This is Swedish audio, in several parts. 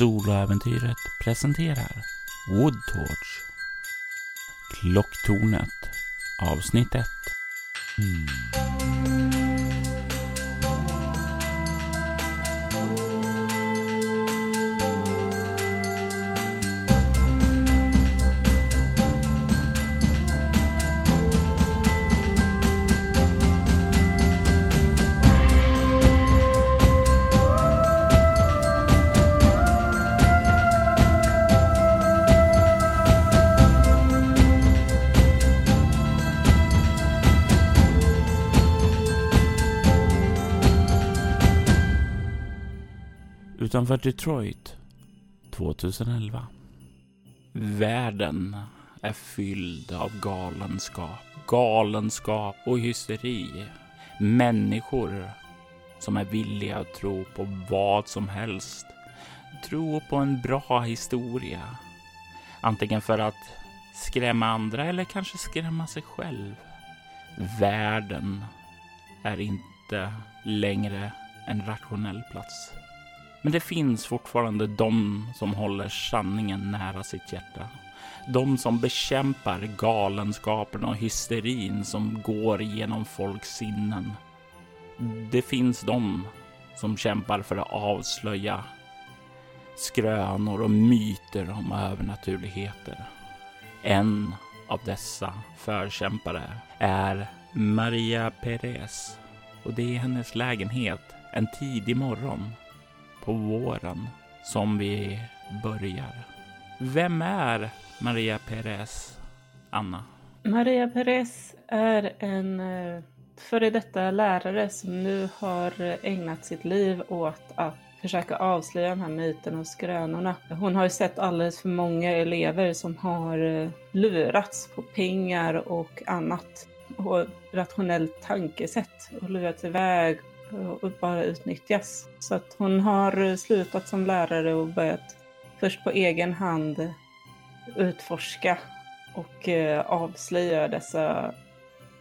Soloäventyret presenterar Woodtorch Klocktornet Avsnitt 1 Utanför Detroit 2011. Världen är fylld av galenskap, galenskap och hysteri. Människor som är villiga att tro på vad som helst. Tro på en bra historia. Antingen för att skrämma andra eller kanske skrämma sig själv. Världen är inte längre en rationell plats. Men det finns fortfarande de som håller sanningen nära sitt hjärta. De som bekämpar galenskapen och hysterin som går genom folks sinnen. Det finns de som kämpar för att avslöja skrönor och myter om övernaturligheter. En av dessa förkämpare är Maria Perez och det är hennes lägenhet en tidig morgon på våren som vi börjar. Vem är Maria Perez, Anna? Maria Perez är en eh, före detta lärare som nu har ägnat sitt liv åt att försöka avslöja de här myterna och skrönorna. Hon har ju sett alldeles för många elever som har eh, lurats på pengar och annat och rationellt tankesätt och lurats iväg och bara utnyttjas. Så att hon har slutat som lärare och börjat först på egen hand utforska och eh, avslöja dessa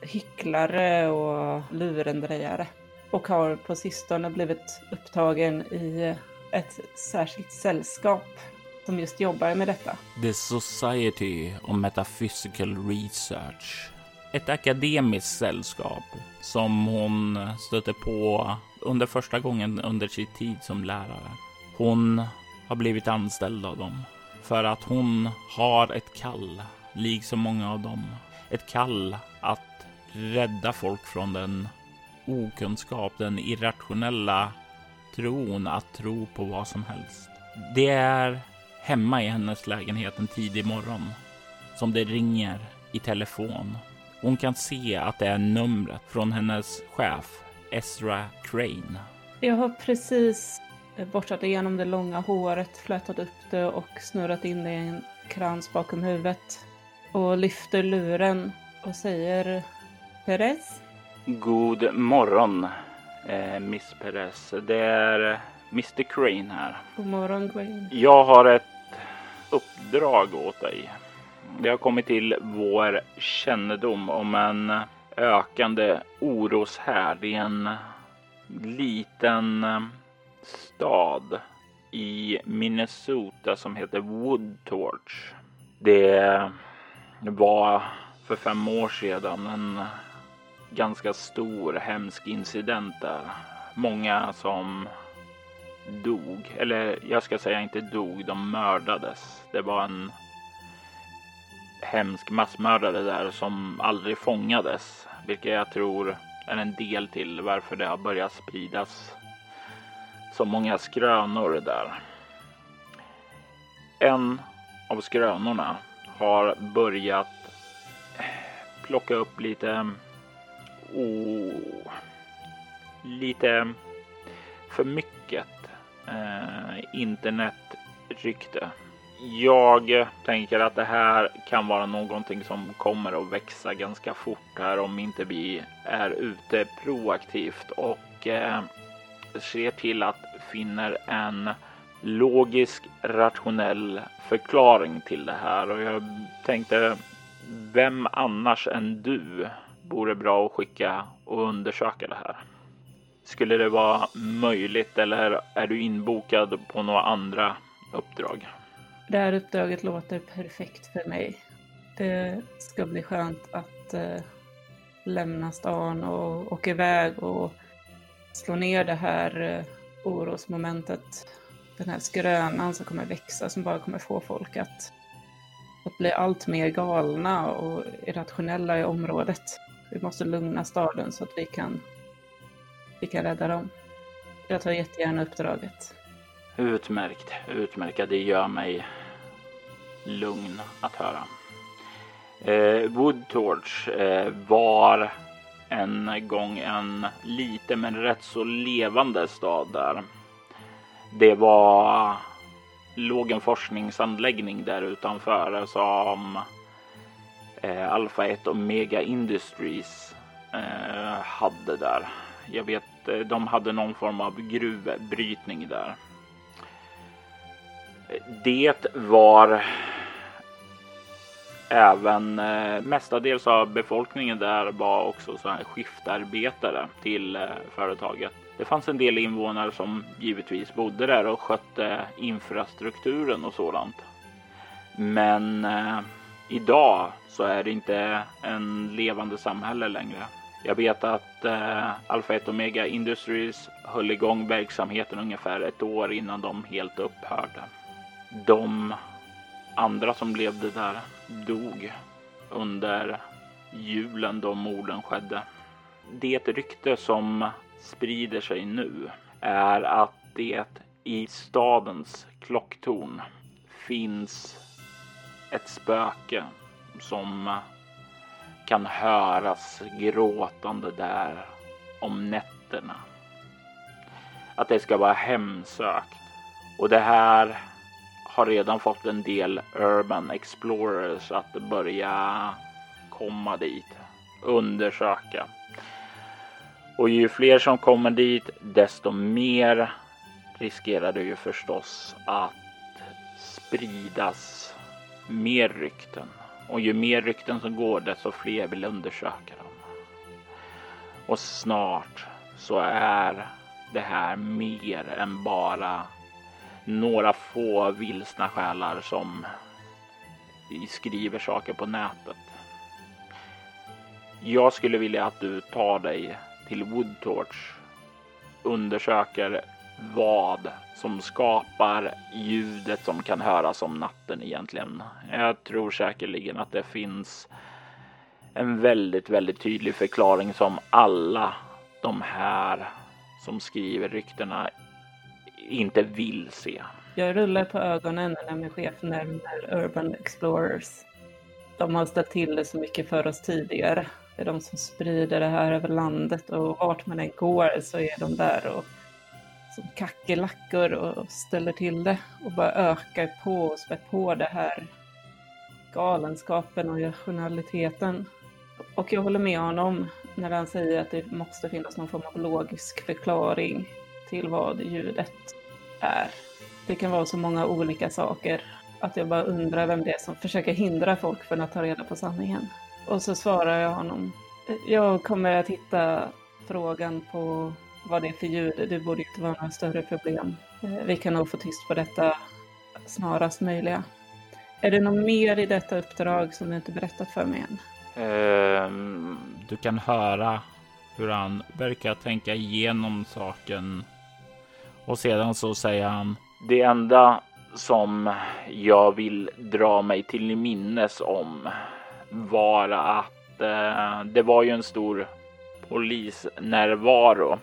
hycklare och lurendrejare. Och har på sistone blivit upptagen i ett särskilt sällskap som just jobbar med detta. The Society of Metaphysical Research ett akademiskt sällskap som hon stötte på under första gången under sin tid som lärare. Hon har blivit anställd av dem för att hon har ett kall, liksom många av dem. Ett kall att rädda folk från den okunskap, den irrationella tron att tro på vad som helst. Det är hemma i hennes lägenhet en tidig morgon som det ringer i telefon hon kan se att det är numret från hennes chef Ezra Crane. Jag har precis borstat igenom det långa håret, flätat upp det och snurrat in det i en krans bakom huvudet. Och lyfter luren och säger Perez? God morgon, eh, Miss Perez. Det är Mr Crane här. God morgon, Crane. Jag har ett uppdrag åt dig. Det har kommit till vår kännedom om en ökande oroshärd i en liten eh, stad i Minnesota som heter Woodtorch. Det var för fem år sedan en ganska stor hemsk incident där. Många som dog, eller jag ska säga inte dog, de mördades. Det var en hemsk massmördare där som aldrig fångades, vilket jag tror är en del till varför det har börjat spridas så många skrönor där. En av skrönorna har börjat plocka upp lite oh, lite för mycket eh, internetrykte jag tänker att det här kan vara någonting som kommer att växa ganska fort här om inte vi är ute proaktivt och eh, ser till att finner en logisk, rationell förklaring till det här. Och jag tänkte, vem annars än du vore bra att skicka och undersöka det här? Skulle det vara möjligt eller är du inbokad på några andra uppdrag? Det här uppdraget låter perfekt för mig. Det ska bli skönt att eh, lämna stan och åka iväg och slå ner det här eh, orosmomentet. Den här skrönan som kommer växa som bara kommer få folk att, att bli allt mer galna och irrationella i området. Vi måste lugna staden så att vi kan, vi kan rädda dem. Jag tar jättegärna uppdraget. Utmärkt, utmärkt. Det gör mig lugn att höra. Eh, Woodtorch eh, var en gång en liten men rätt så levande stad där. Det var låg en forskningsanläggning där utanför som eh, Alpha 1 och Mega Industries eh, hade där. Jag vet, eh, de hade någon form av gruvbrytning där. Det var även eh, mestadels av befolkningen där var också så här skiftarbetare till eh, företaget. Det fanns en del invånare som givetvis bodde där och skötte infrastrukturen och sådant. Men eh, idag så är det inte en levande samhälle längre. Jag vet att eh, Alpha 1 Omega Industries höll igång verksamheten ungefär ett år innan de helt upphörde. De andra som levde där dog under julen då morden skedde. Det rykte som sprider sig nu är att det i stadens klocktorn finns ett spöke som kan höras gråtande där om nätterna. Att det ska vara hemsökt. Och det här har redan fått en del Urban Explorers att börja komma dit, undersöka. Och ju fler som kommer dit, desto mer riskerar det ju förstås att spridas mer rykten. Och ju mer rykten som går, desto fler vill undersöka dem. Och snart så är det här mer än bara några få vilsna själar som skriver saker på nätet. Jag skulle vilja att du tar dig till Woodtorch, undersöker vad som skapar ljudet som kan höras om natten egentligen. Jag tror säkerligen att det finns en väldigt, väldigt tydlig förklaring som alla de här som skriver ryktena inte vill se. Jag rullar på ögonen när min chef nämner Urban Explorers. De har ställt till det så mycket för oss tidigare. Det är de som sprider det här över landet och vart man än går så är de där och som kackerlackor och ställer till det och bara ökar på och spär på det här galenskapen och irrationaliteten. Och jag håller med honom när han säger att det måste finnas någon form av logisk förklaring till vad ljudet är. Det kan vara så många olika saker att jag bara undrar vem det är som försöker hindra folk från att ta reda på sanningen. Och så svarar jag honom. Jag kommer att hitta frågan på vad det är för ljud. Det borde inte vara några större problem. Eh, vi kan nog få tyst på detta snarast möjliga. Är det något mer i detta uppdrag som du inte berättat för mig än? Um, du kan höra hur han verkar tänka igenom saken och sedan så säger han det enda som jag vill dra mig till minnes om var att eh, det var ju en stor polisnärvaro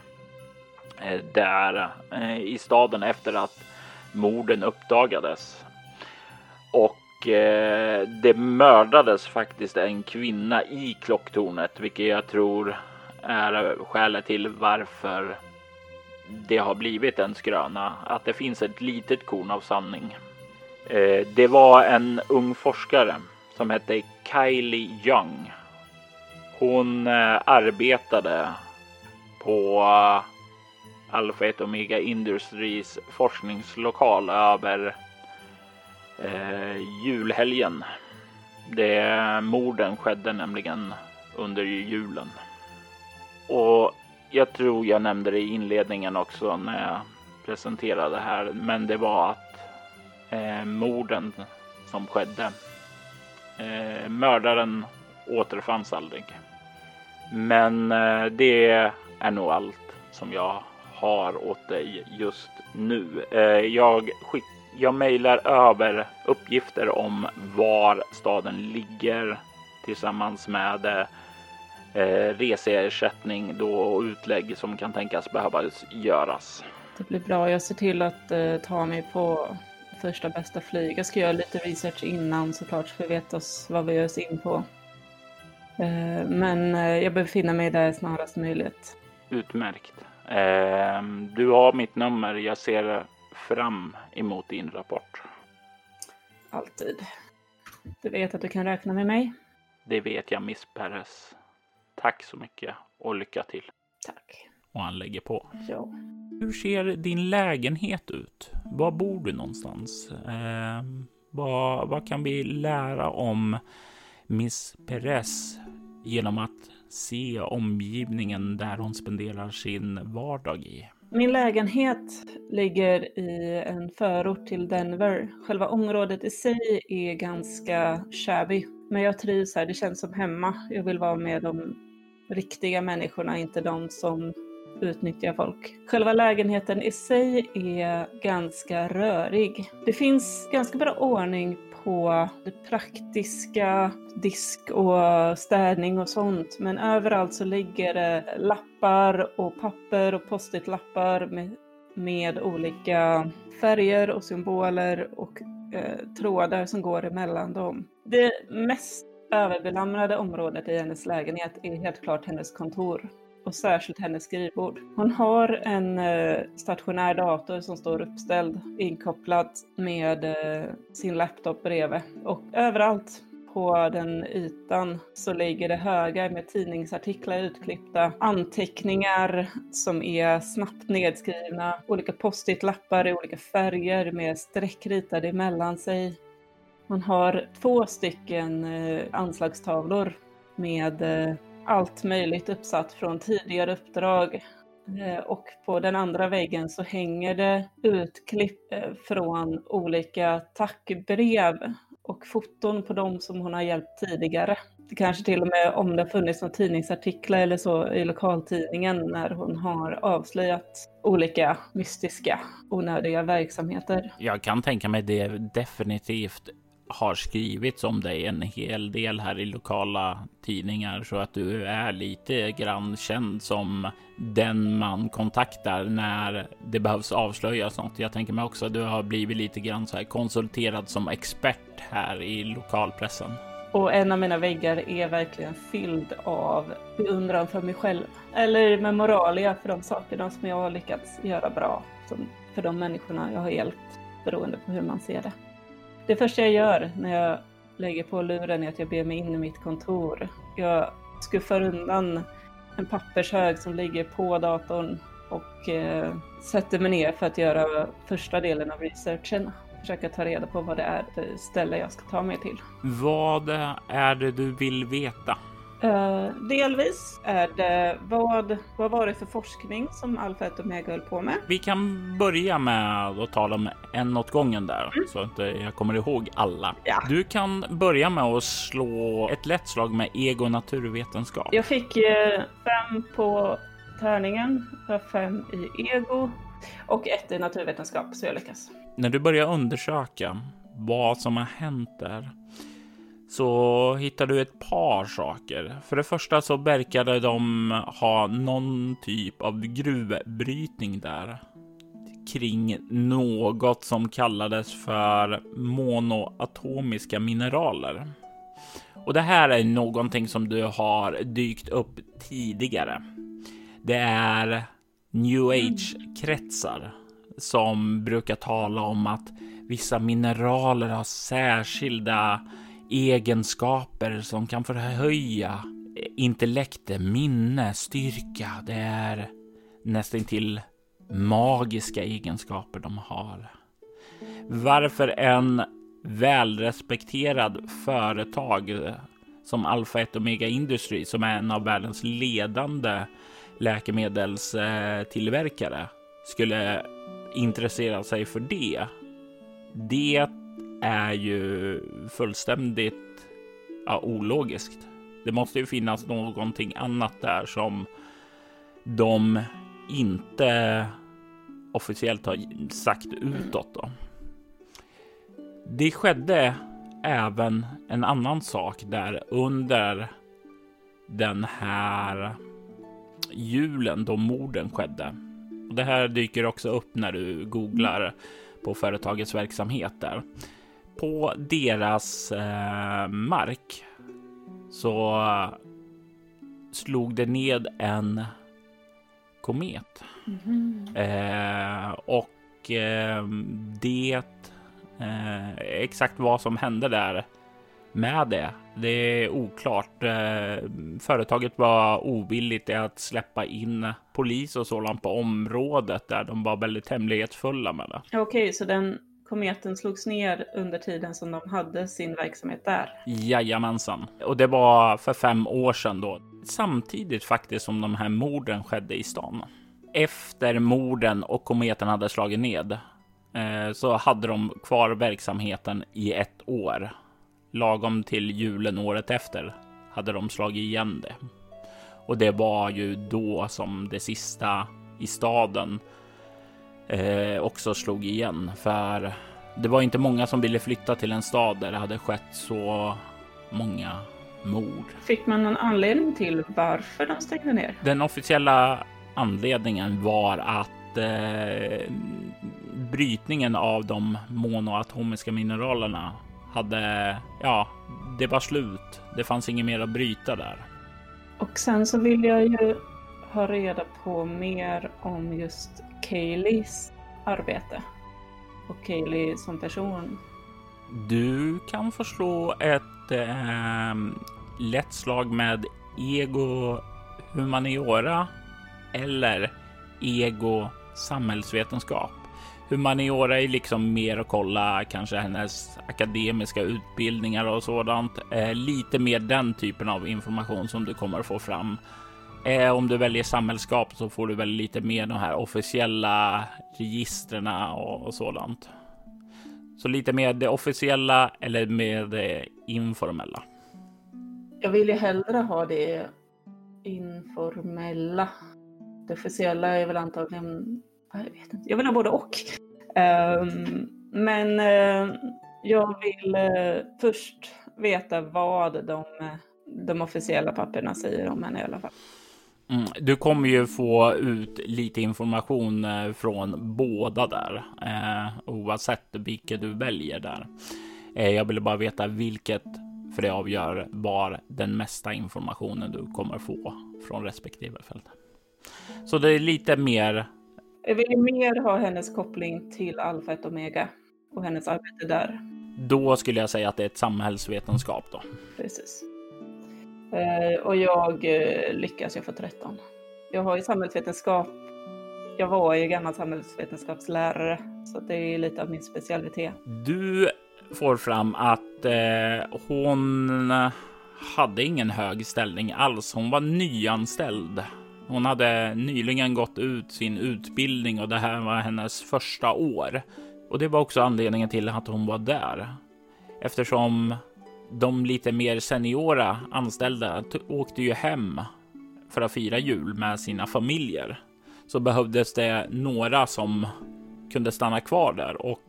eh, där eh, i staden efter att morden uppdagades. Och eh, det mördades faktiskt en kvinna i klocktornet, vilket jag tror är skälet till varför det har blivit en skröna, att det finns ett litet korn av sanning. Eh, det var en ung forskare som hette Kylie Young. Hon eh, arbetade på eh, Alpha 1 Omega Industries forskningslokal över eh, julhelgen. Det morden skedde nämligen under julen. Och jag tror jag nämnde det i inledningen också när jag presenterade här, men det var att eh, morden som skedde. Eh, mördaren återfanns aldrig. Men eh, det är nog allt som jag har åt dig just nu. Eh, jag, skick, jag mejlar över uppgifter om var staden ligger tillsammans med eh, eh, reseersättning då och utlägg som kan tänkas behöva göras. Det blir bra. Jag ser till att eh, ta mig på första bästa flyg. Jag ska göra lite research innan såklart för vi vet oss vad vi ger oss in på. Eh, men eh, jag befinner mig där snarast möjligt. Utmärkt. Eh, du har mitt nummer. Jag ser fram emot din rapport. Alltid. Du vet att du kan räkna med mig. Det vet jag, Miss Perez. Tack så mycket och lycka till. Tack. Och han lägger på. Ja. Hur ser din lägenhet ut? Var bor du någonstans? Eh, vad, vad kan vi lära om Miss Perez genom att se omgivningen där hon spenderar sin vardag i? Min lägenhet ligger i en förort till Denver. Själva området i sig är ganska shabby, men jag trivs här. Det känns som hemma. Jag vill vara med de riktiga människorna, inte de som utnyttjar folk. Själva lägenheten i sig är ganska rörig. Det finns ganska bra ordning på det praktiska, disk och städning och sånt. Men överallt så ligger det lappar och papper och post-it-lappar med, med olika färger och symboler och eh, trådar som går emellan dem. Det mest överbelamrade området i hennes lägenhet är helt klart hennes kontor och särskilt hennes skrivbord. Hon har en eh, stationär dator som står uppställd inkopplad med eh, sin laptop bredvid och överallt på den ytan så ligger det högar med tidningsartiklar utklippta, anteckningar som är snabbt nedskrivna, olika post-it-lappar i olika färger med streck ritade emellan sig. Man har två stycken eh, anslagstavlor med eh, allt möjligt uppsatt från tidigare uppdrag. Eh, och på den andra väggen så hänger det utklipp från olika tackbrev och foton på dem som hon har hjälpt tidigare. Det kanske till och med om det funnits någon tidningsartiklar eller så i lokaltidningen när hon har avslöjat olika mystiska onödiga verksamheter. Jag kan tänka mig det definitivt har skrivits om dig en hel del här i lokala tidningar så att du är lite grann känd som den man kontaktar när det behövs avslöjas något. Jag tänker mig också att du har blivit lite grann så här konsulterad som expert här i lokalpressen. Och en av mina väggar är verkligen fylld av beundran för mig själv. Eller memoralia för de sakerna som jag har lyckats göra bra. för de människorna jag har hjälpt, beroende på hur man ser det. Det första jag gör när jag lägger på luren är att jag ber mig in i mitt kontor. Jag skuffar undan en pappershög som ligger på datorn och eh, sätter mig ner för att göra första delen av researchen. Försöka ta reda på vad det är för ställe jag ska ta mig till. Vad är det du vill veta? Uh, delvis är det vad, vad var det för forskning som Alfa 1 Omega höll på med? Vi kan börja med att tala om en åt gången där mm. så att jag kommer ihåg alla. Ja. Du kan börja med att slå ett lätt slag med ego naturvetenskap. Jag fick uh, fem på tärningen, fem i ego och ett i naturvetenskap så jag lyckas. När du börjar undersöka vad som har hänt där så hittar du ett par saker. För det första så verkade de ha någon typ av gruvbrytning där kring något som kallades för monoatomiska mineraler. Och det här är någonting som du har dykt upp tidigare. Det är new age kretsar som brukar tala om att vissa mineraler har särskilda egenskaper som kan förhöja intellekt, minne, styrka. Det är nästan till magiska egenskaper de har. Varför en välrespekterad företag som Alpha 1 Omega Industry, som är en av världens ledande läkemedelstillverkare, skulle intressera sig för det Det är ju fullständigt ja, ologiskt. Det måste ju finnas någonting annat där som de inte officiellt har sagt utåt. Då. Det skedde även en annan sak där under den här julen då morden skedde. Och det här dyker också upp när du googlar på företagets verksamhet där. På deras eh, mark så slog det ned en komet. Mm. Eh, och eh, det eh, exakt vad som hände där med det. Det är oklart. Eh, företaget var ovilligt att släppa in polis och sådant på området där de var väldigt hemlighetsfulla med det. Okej, okay, så den kometen slogs ner under tiden som de hade sin verksamhet där? Jajamensan. Och det var för fem år sedan då. Samtidigt faktiskt som de här morden skedde i stan. Efter morden och kometen hade slagit ned eh, så hade de kvar verksamheten i ett år. Lagom till julen året efter hade de slagit igen det. Och det var ju då som det sista i staden eh, också slog igen. För det var inte många som ville flytta till en stad där det hade skett så många mord. Fick man någon anledning till varför de stängde ner? Den officiella anledningen var att eh, brytningen av de monoatomiska mineralerna hade, ja, det var slut. Det fanns inget mer att bryta där. Och sen så vill jag ju ha reda på mer om just Kayleys arbete och Kaylee som person. Du kan förslå ett eh, lätt slag med ego humaniora eller ego samhällsvetenskap. Humaniora är liksom mer att kolla kanske hennes akademiska utbildningar och sådant. Eh, lite mer den typen av information som du kommer att få fram. Eh, om du väljer samhällskap så får du väl lite mer de här officiella registren och, och sådant. Så lite mer det officiella eller mer det informella. Jag vill ju hellre ha det informella. Det officiella är väl antagligen jag vet inte. Jag vill ha både och. Um, men uh, jag vill uh, först veta vad de, de officiella papperna säger om henne i alla fall. Mm, du kommer ju få ut lite information eh, från båda där, eh, oavsett vilket du väljer där. Eh, jag ville bara veta vilket, för det avgör var den mesta informationen du kommer få från respektive fält. Så det är lite mer jag vill mer ha hennes koppling till Alfa ett Omega och hennes arbete där. Då skulle jag säga att det är ett samhällsvetenskap då. Precis. Eh, och jag eh, lyckas, jag får 13. Jag har ju samhällsvetenskap. Jag var ju gammal samhällsvetenskapslärare, så det är lite av min specialitet. Du får fram att eh, hon eh, hade ingen hög ställning alls. Hon var nyanställd hon hade nyligen gått ut sin utbildning och det här var hennes första år. Och det var också anledningen till att hon var där. Eftersom de lite mer seniora anställda åkte ju hem för att fira jul med sina familjer. Så behövdes det några som kunde stanna kvar där och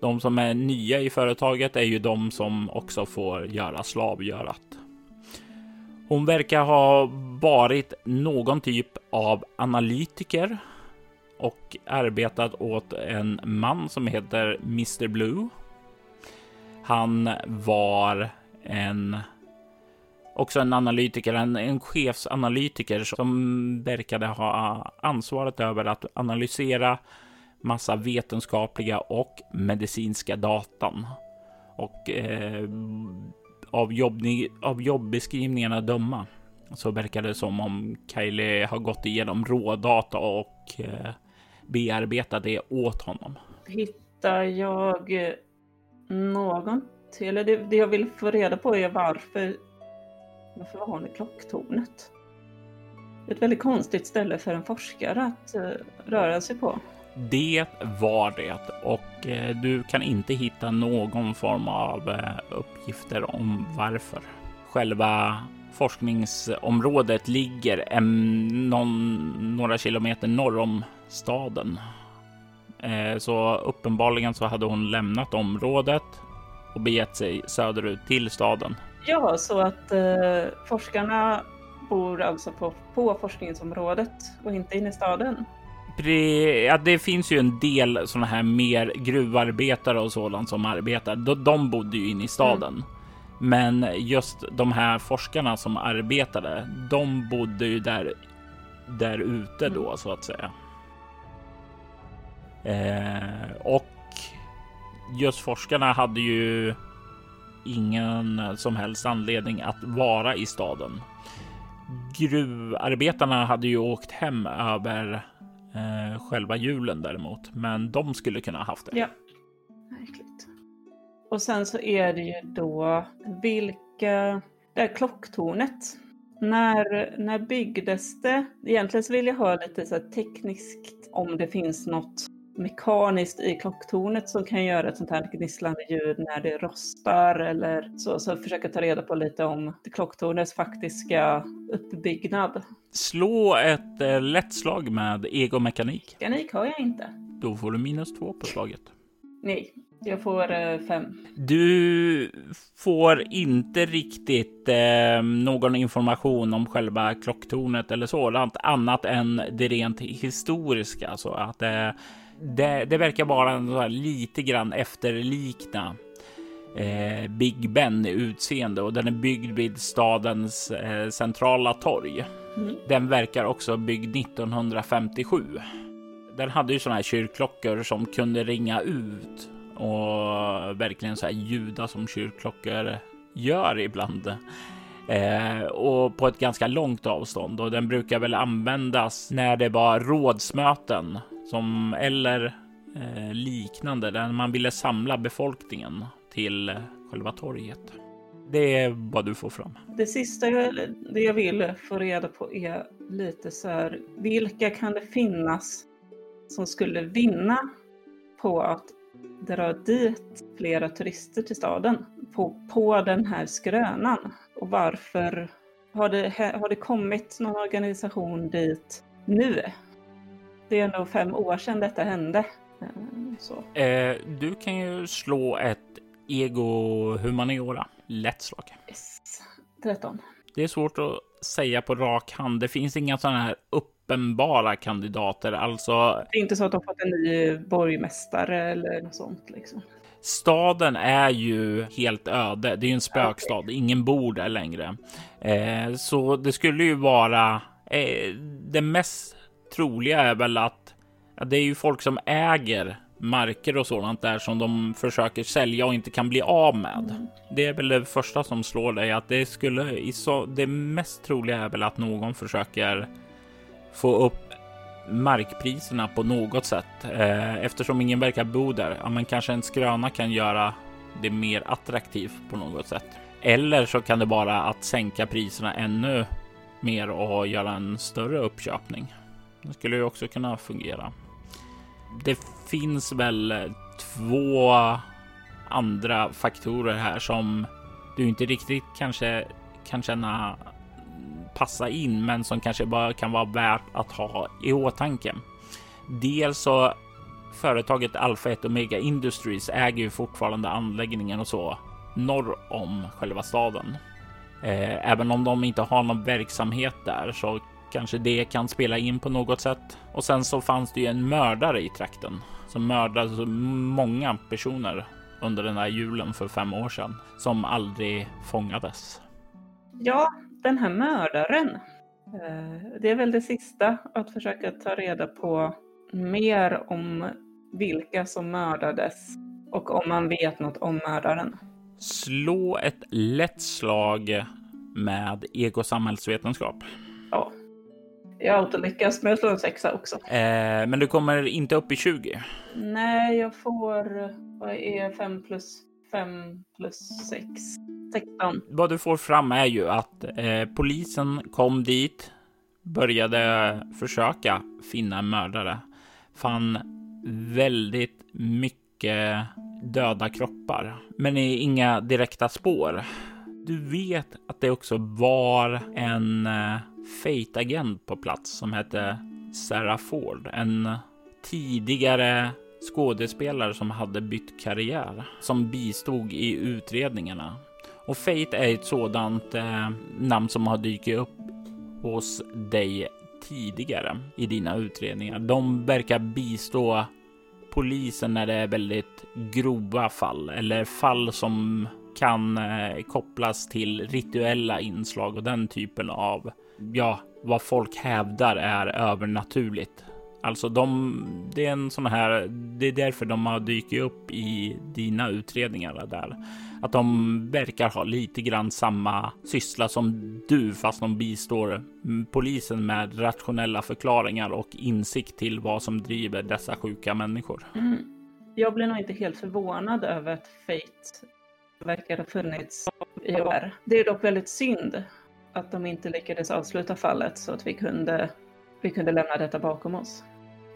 de som är nya i företaget är ju de som också får göra slavgörat. Hon verkar ha varit någon typ av analytiker och arbetat åt en man som heter Mr Blue. Han var en också en analytiker, en, en chefsanalytiker som verkade ha ansvaret över att analysera massa vetenskapliga och medicinska datan. Och eh, av, jobb, av jobbeskrivningarna döma så verkar det som om Kylie har gått igenom rådata och eh, bearbetat det åt honom. Hittar jag eh, någon till, eller det, det jag vill få reda på är varför, varför har ni klocktornet? Det är ett väldigt konstigt ställe för en forskare att uh, röra sig på. Det var det och uh, du kan inte hitta någon form av uh, uppgifter om varför. Själva forskningsområdet ligger en, någon, några kilometer norr om staden. Eh, så uppenbarligen så hade hon lämnat området och begett sig söderut till staden. Ja, så att eh, forskarna bor alltså på, på forskningsområdet och inte inne i staden. Ja, det finns ju en del sådana här mer gruvarbetare och sådant som arbetar. De, de bodde ju inne i staden. Mm. Men just de här forskarna som arbetade, de bodde ju där, där ute då mm. så att säga. Eh, och just forskarna hade ju ingen som helst anledning att vara i staden. Gruvarbetarna hade ju åkt hem över eh, själva julen däremot, men de skulle kunna haft det. Ja, verkligt. Och sen så är det ju då vilka, det här klocktornet. När, när byggdes det? Egentligen så vill jag höra lite så tekniskt om det finns något mekaniskt i klocktornet som kan göra ett sånt här gnisslande ljud när det rostar eller så. Så försöka ta reda på lite om klocktornets faktiska uppbyggnad. Slå ett eh, lätt slag med egomekanik. Mekanik har jag inte. Då får du minus två på slaget. Nej, jag får eh, fem. Du får inte riktigt eh, någon information om själva klocktornet eller sådant annat än det rent historiska. Så att eh, det, det verkar vara lite grann efterlikna eh, Big Ben i utseende och den är byggd vid stadens eh, centrala torg. Mm. Den verkar också byggd 1957. Den hade ju sådana här kyrkklockor som kunde ringa ut och verkligen så här ljuda som kyrkklockor gör ibland. Eh, och på ett ganska långt avstånd och den brukar väl användas när det var rådsmöten som eller eh, liknande där man ville samla befolkningen till själva torget. Det är vad du får fram. Det sista jag, det jag vill få reda på är lite så här, vilka kan det finnas som skulle vinna på att dra dit flera turister till staden på, på den här skrönan? Och varför har det, har det kommit någon organisation dit nu? Det är ändå fem år sedan detta hände. Eh, så. Eh, du kan ju slå ett ego humaniora. Lätt slag. Yes. 13. Det är svårt att säga på rak hand. Det finns inga sådana här uppenbara kandidater. Alltså. Det är inte så att de fått en ny borgmästare eller något sånt liksom. Staden är ju helt öde. Det är ju en spökstad. Okay. Ingen bor där längre. Eh, så det skulle ju vara eh, det mest troliga är väl att ja, det är ju folk som äger marker och sådant där som de försöker sälja och inte kan bli av med. Mm. Det är väl det första som slår dig att det skulle i så. Det mest troliga är väl att någon försöker få upp markpriserna på något sätt eh, eftersom ingen verkar bo där. Ja, men kanske en skröna kan göra det mer attraktivt på något sätt. Eller så kan det vara att sänka priserna ännu mer och göra en större uppköpning. Det skulle ju också kunna fungera. Det finns väl eh, två andra faktorer här som du inte riktigt kanske kan känna passa in, men som kanske bara kan vara värt att ha i åtanke. Dels så företaget Alpha 1 Omega Industries äger ju fortfarande anläggningen och så norr om själva staden. Eh, även om de inte har någon verksamhet där så Kanske det kan spela in på något sätt. Och sen så fanns det ju en mördare i trakten som mördade så många personer under den här julen för fem år sedan som aldrig fångades. Ja, den här mördaren. Eh, det är väl det sista att försöka ta reda på mer om vilka som mördades och om man vet något om mördaren. Slå ett lätt slag med ego samhällsvetenskap. Ja, jag autolyckas, men jag slår en sexa också. Eh, men du kommer inte upp i 20? Nej, jag får, vad är 5 plus 5 plus 6? 16. Vad du får fram är ju att eh, polisen kom dit, började försöka finna en mördare, fann väldigt mycket döda kroppar, men inga direkta spår. Du vet att det också var en uh, Fate-agent på plats som hette Sarah Ford, en tidigare skådespelare som hade bytt karriär, som bistod i utredningarna. Och Fate är ett sådant eh, namn som har dykt upp hos dig tidigare i dina utredningar. De verkar bistå polisen när det är väldigt grova fall eller fall som kan eh, kopplas till rituella inslag och den typen av, ja, vad folk hävdar är övernaturligt. Alltså de, det är en sån här, det är därför de har dykt upp i dina utredningar där. Att de verkar ha lite grann samma syssla som du, fast de bistår polisen med rationella förklaringar och insikt till vad som driver dessa sjuka människor. Mm. Jag blir nog inte helt förvånad över att Fate verkar ha funnits i år. Det är dock väldigt synd att de inte lyckades avsluta fallet så att vi kunde, vi kunde lämna detta bakom oss.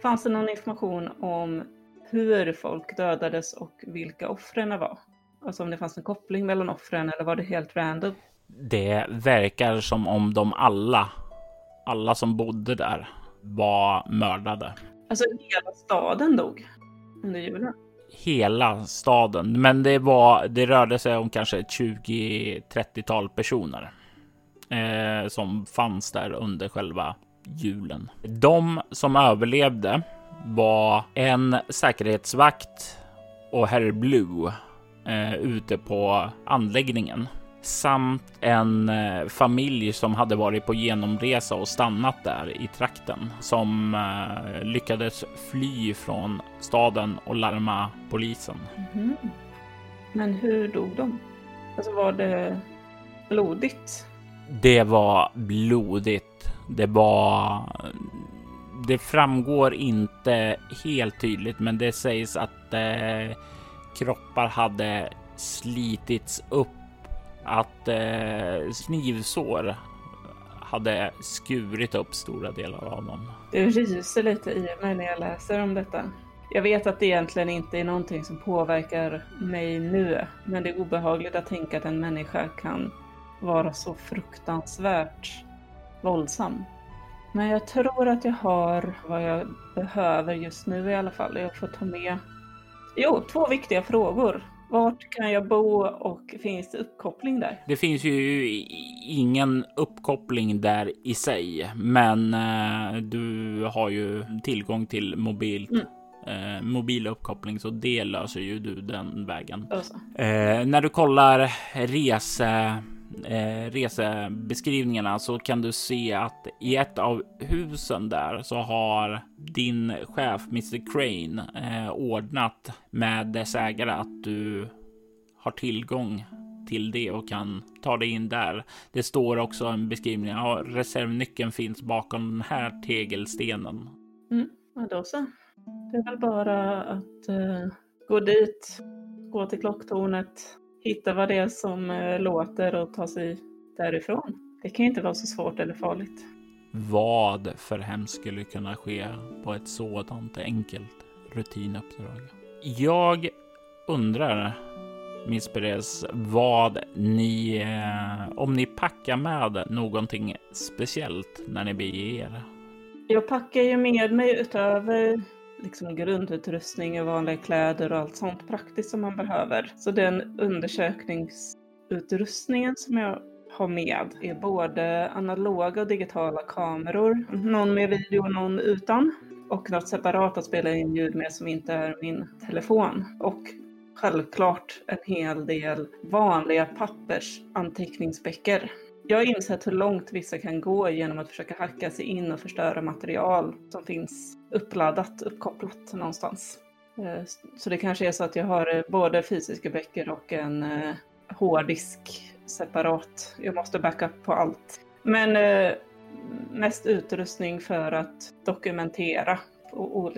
Fanns det någon information om hur folk dödades och vilka offren var? Alltså om det fanns en koppling mellan offren eller var det helt random? Det verkar som om de alla, alla som bodde där var mördade. Alltså hela staden dog under julen? Hela staden, men det var, det rörde sig om kanske ett 20-30-tal personer eh, som fanns där under själva julen. De som överlevde var en säkerhetsvakt och herr Blue eh, ute på anläggningen samt en eh, familj som hade varit på genomresa och stannat där i trakten som eh, lyckades fly från staden och larma polisen. Mm. Men hur dog de? Alltså var det blodigt? Det var blodigt det var... Det framgår inte helt tydligt, men det sägs att eh, kroppar hade slitits upp, att eh, snivsår hade skurit upp stora delar av dem. Det ryser lite i mig när jag läser om detta. Jag vet att det egentligen inte är någonting som påverkar mig nu, men det är obehagligt att tänka att en människa kan vara så fruktansvärt våldsam. Men jag tror att jag har vad jag behöver just nu i alla fall. Jag får ta med Jo, två viktiga frågor. Vart kan jag bo och finns det uppkoppling där? Det finns ju ingen uppkoppling där i sig, men eh, du har ju tillgång till mobilt mm eh, mobil uppkoppling, så det löser ju du den vägen. Eh, när du kollar rese eh, resebeskrivningarna så kan du se att i ett av husen där så har din chef Mr Crane eh, ordnat med dess ägare att du har tillgång till det och kan ta dig in där. Det står också en beskrivning. Ja, reservnyckeln finns bakom den här tegelstenen. Mm, ja, då så. Det är väl bara att uh, gå dit, gå till klocktornet, hitta vad det är som uh, låter och ta sig därifrån. Det kan ju inte vara så svårt eller farligt. Vad för hemskt skulle kunna ske på ett sådant enkelt rutinuppdrag? Jag undrar, Miss Perez, vad ni, eh, om ni packar med någonting speciellt när ni beger er? Jag packar ju med mig utöver liksom grundutrustning och vanliga kläder och allt sånt praktiskt som man behöver. Så den undersökningsutrustningen som jag har med är både analoga och digitala kameror. Någon med video och någon utan. Och något separat att spela in ljud med som inte är min telefon. Och självklart en hel del vanliga pappersanteckningsböcker. Jag har insett hur långt vissa kan gå genom att försöka hacka sig in och förstöra material som finns uppladdat, uppkopplat någonstans. Eh, så det kanske är så att jag har eh, både fysiska böcker och en eh, hårddisk separat. Jag måste backa på allt. Men mest utrustning för att dokumentera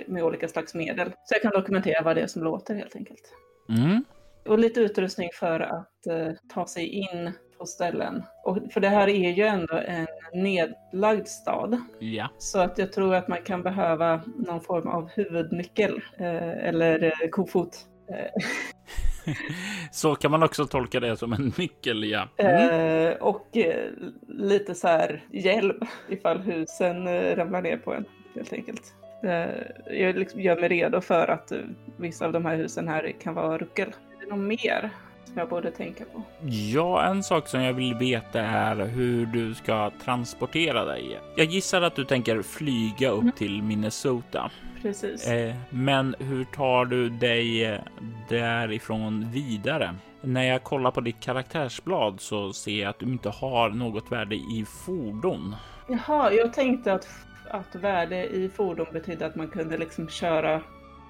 med olika slags medel. Så jag kan dokumentera vad det är som låter helt enkelt. Mm. Och lite utrustning för att ta sig in på ställen. Och, för det här är ju ändå en nedlagd stad. Ja. Så att jag tror att man kan behöva någon form av huvudnyckel eh, eller eh, kofot. Så kan man också tolka det som en nyckel, ja. Mm. eh, och eh, lite så här hjälp ifall husen eh, ramlar ner på en helt enkelt. Eh, jag liksom gör mig redo för att eh, vissa av de här husen här kan vara ruckel. Är det något mer som jag borde tänka på? Ja, en sak som jag vill veta är hur du ska transportera dig. Jag gissar att du tänker flyga upp Mm. till Minnesota. Precis. Eh, men hur tar du dig eh, därifrån vidare? När jag kollar på ditt karaktärsblad så ser jag att du inte har något värde i fordon. Jaha, jag tänkte att, att värde i fordon betydde att man kunde liksom köra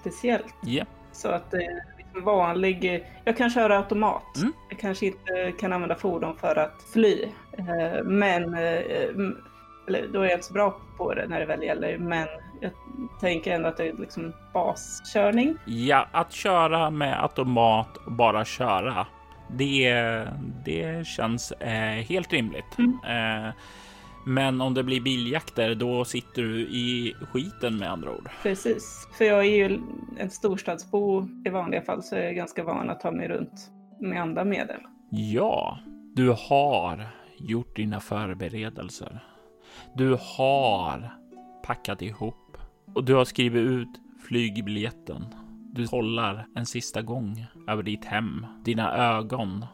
speciellt. Ja, Så att det liksom vanlig... Jag kan köra automat. Mm. Jag kanske inte kan använda fordon för att fly. Eh, Men... eh, Eller då är jag inte så bra på det när det väl gäller. Men jag tänker ändå att det är liksom baskörning. ja, att köra med automat och bara köra. Det, det känns eh, helt rimligt. Mm. Eh, men om det blir biljakter, då sitter du i skiten med andra ord. Precis. För jag är ju en storstadsbo i vanliga fall så jag är ganska van att ta mig runt med andra medel. Ja, du har gjort dina förberedelser. Du har packat ihop och du har skrivit ut flygbiljetten. Du kollar en sista gång över ditt hem, dina ögon.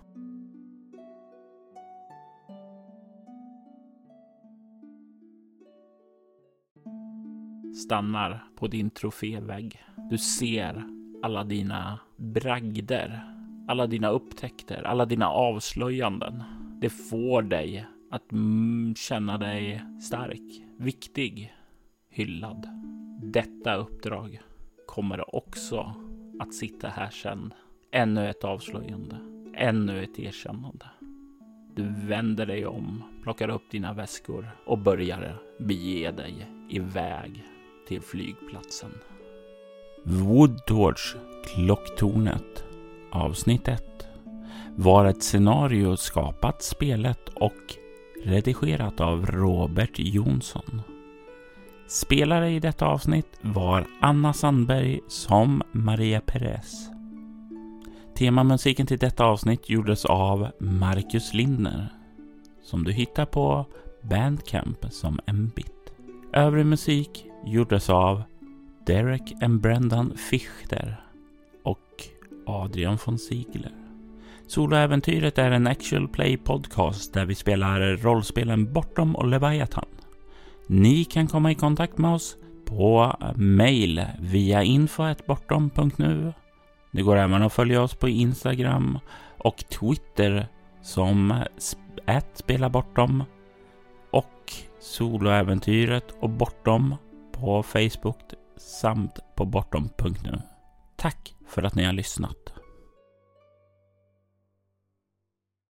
Stannar på din trofévägg. Du ser alla dina bragder, alla dina upptäckter, alla dina avslöjanden. Det får dig att mm, känna dig stark, viktig, hyllad. Detta uppdrag kommer också att sitta här sen. Ännu ett avslöjande, ännu ett erkännande. Du vänder dig om, plockar upp dina väskor och börjar bege dig iväg till flygplatsen. Woodtorch Klocktornet avsnitt 1 var ett scenario skapat, spelet och redigerat av Robert Jonsson. Spelare i detta avsnitt var Anna Sandberg som Maria Perez. Temamusiken till detta avsnitt gjordes av Marcus Lindner som du hittar på Bandcamp som en bit. Övrig musik gjordes av Derek and Brendan Fichter och Adrian von Ziegler. Soloäventyret är en actual play podcast där vi spelar rollspelen Bortom och Leviathan. Ni kan komma i kontakt med oss på mail via info.bortom.nu. Det går även att följa oss på Instagram och Twitter som att spela bortom och soloäventyret och bortom på Facebook samt på bortom.nu. Tack för att ni har lyssnat.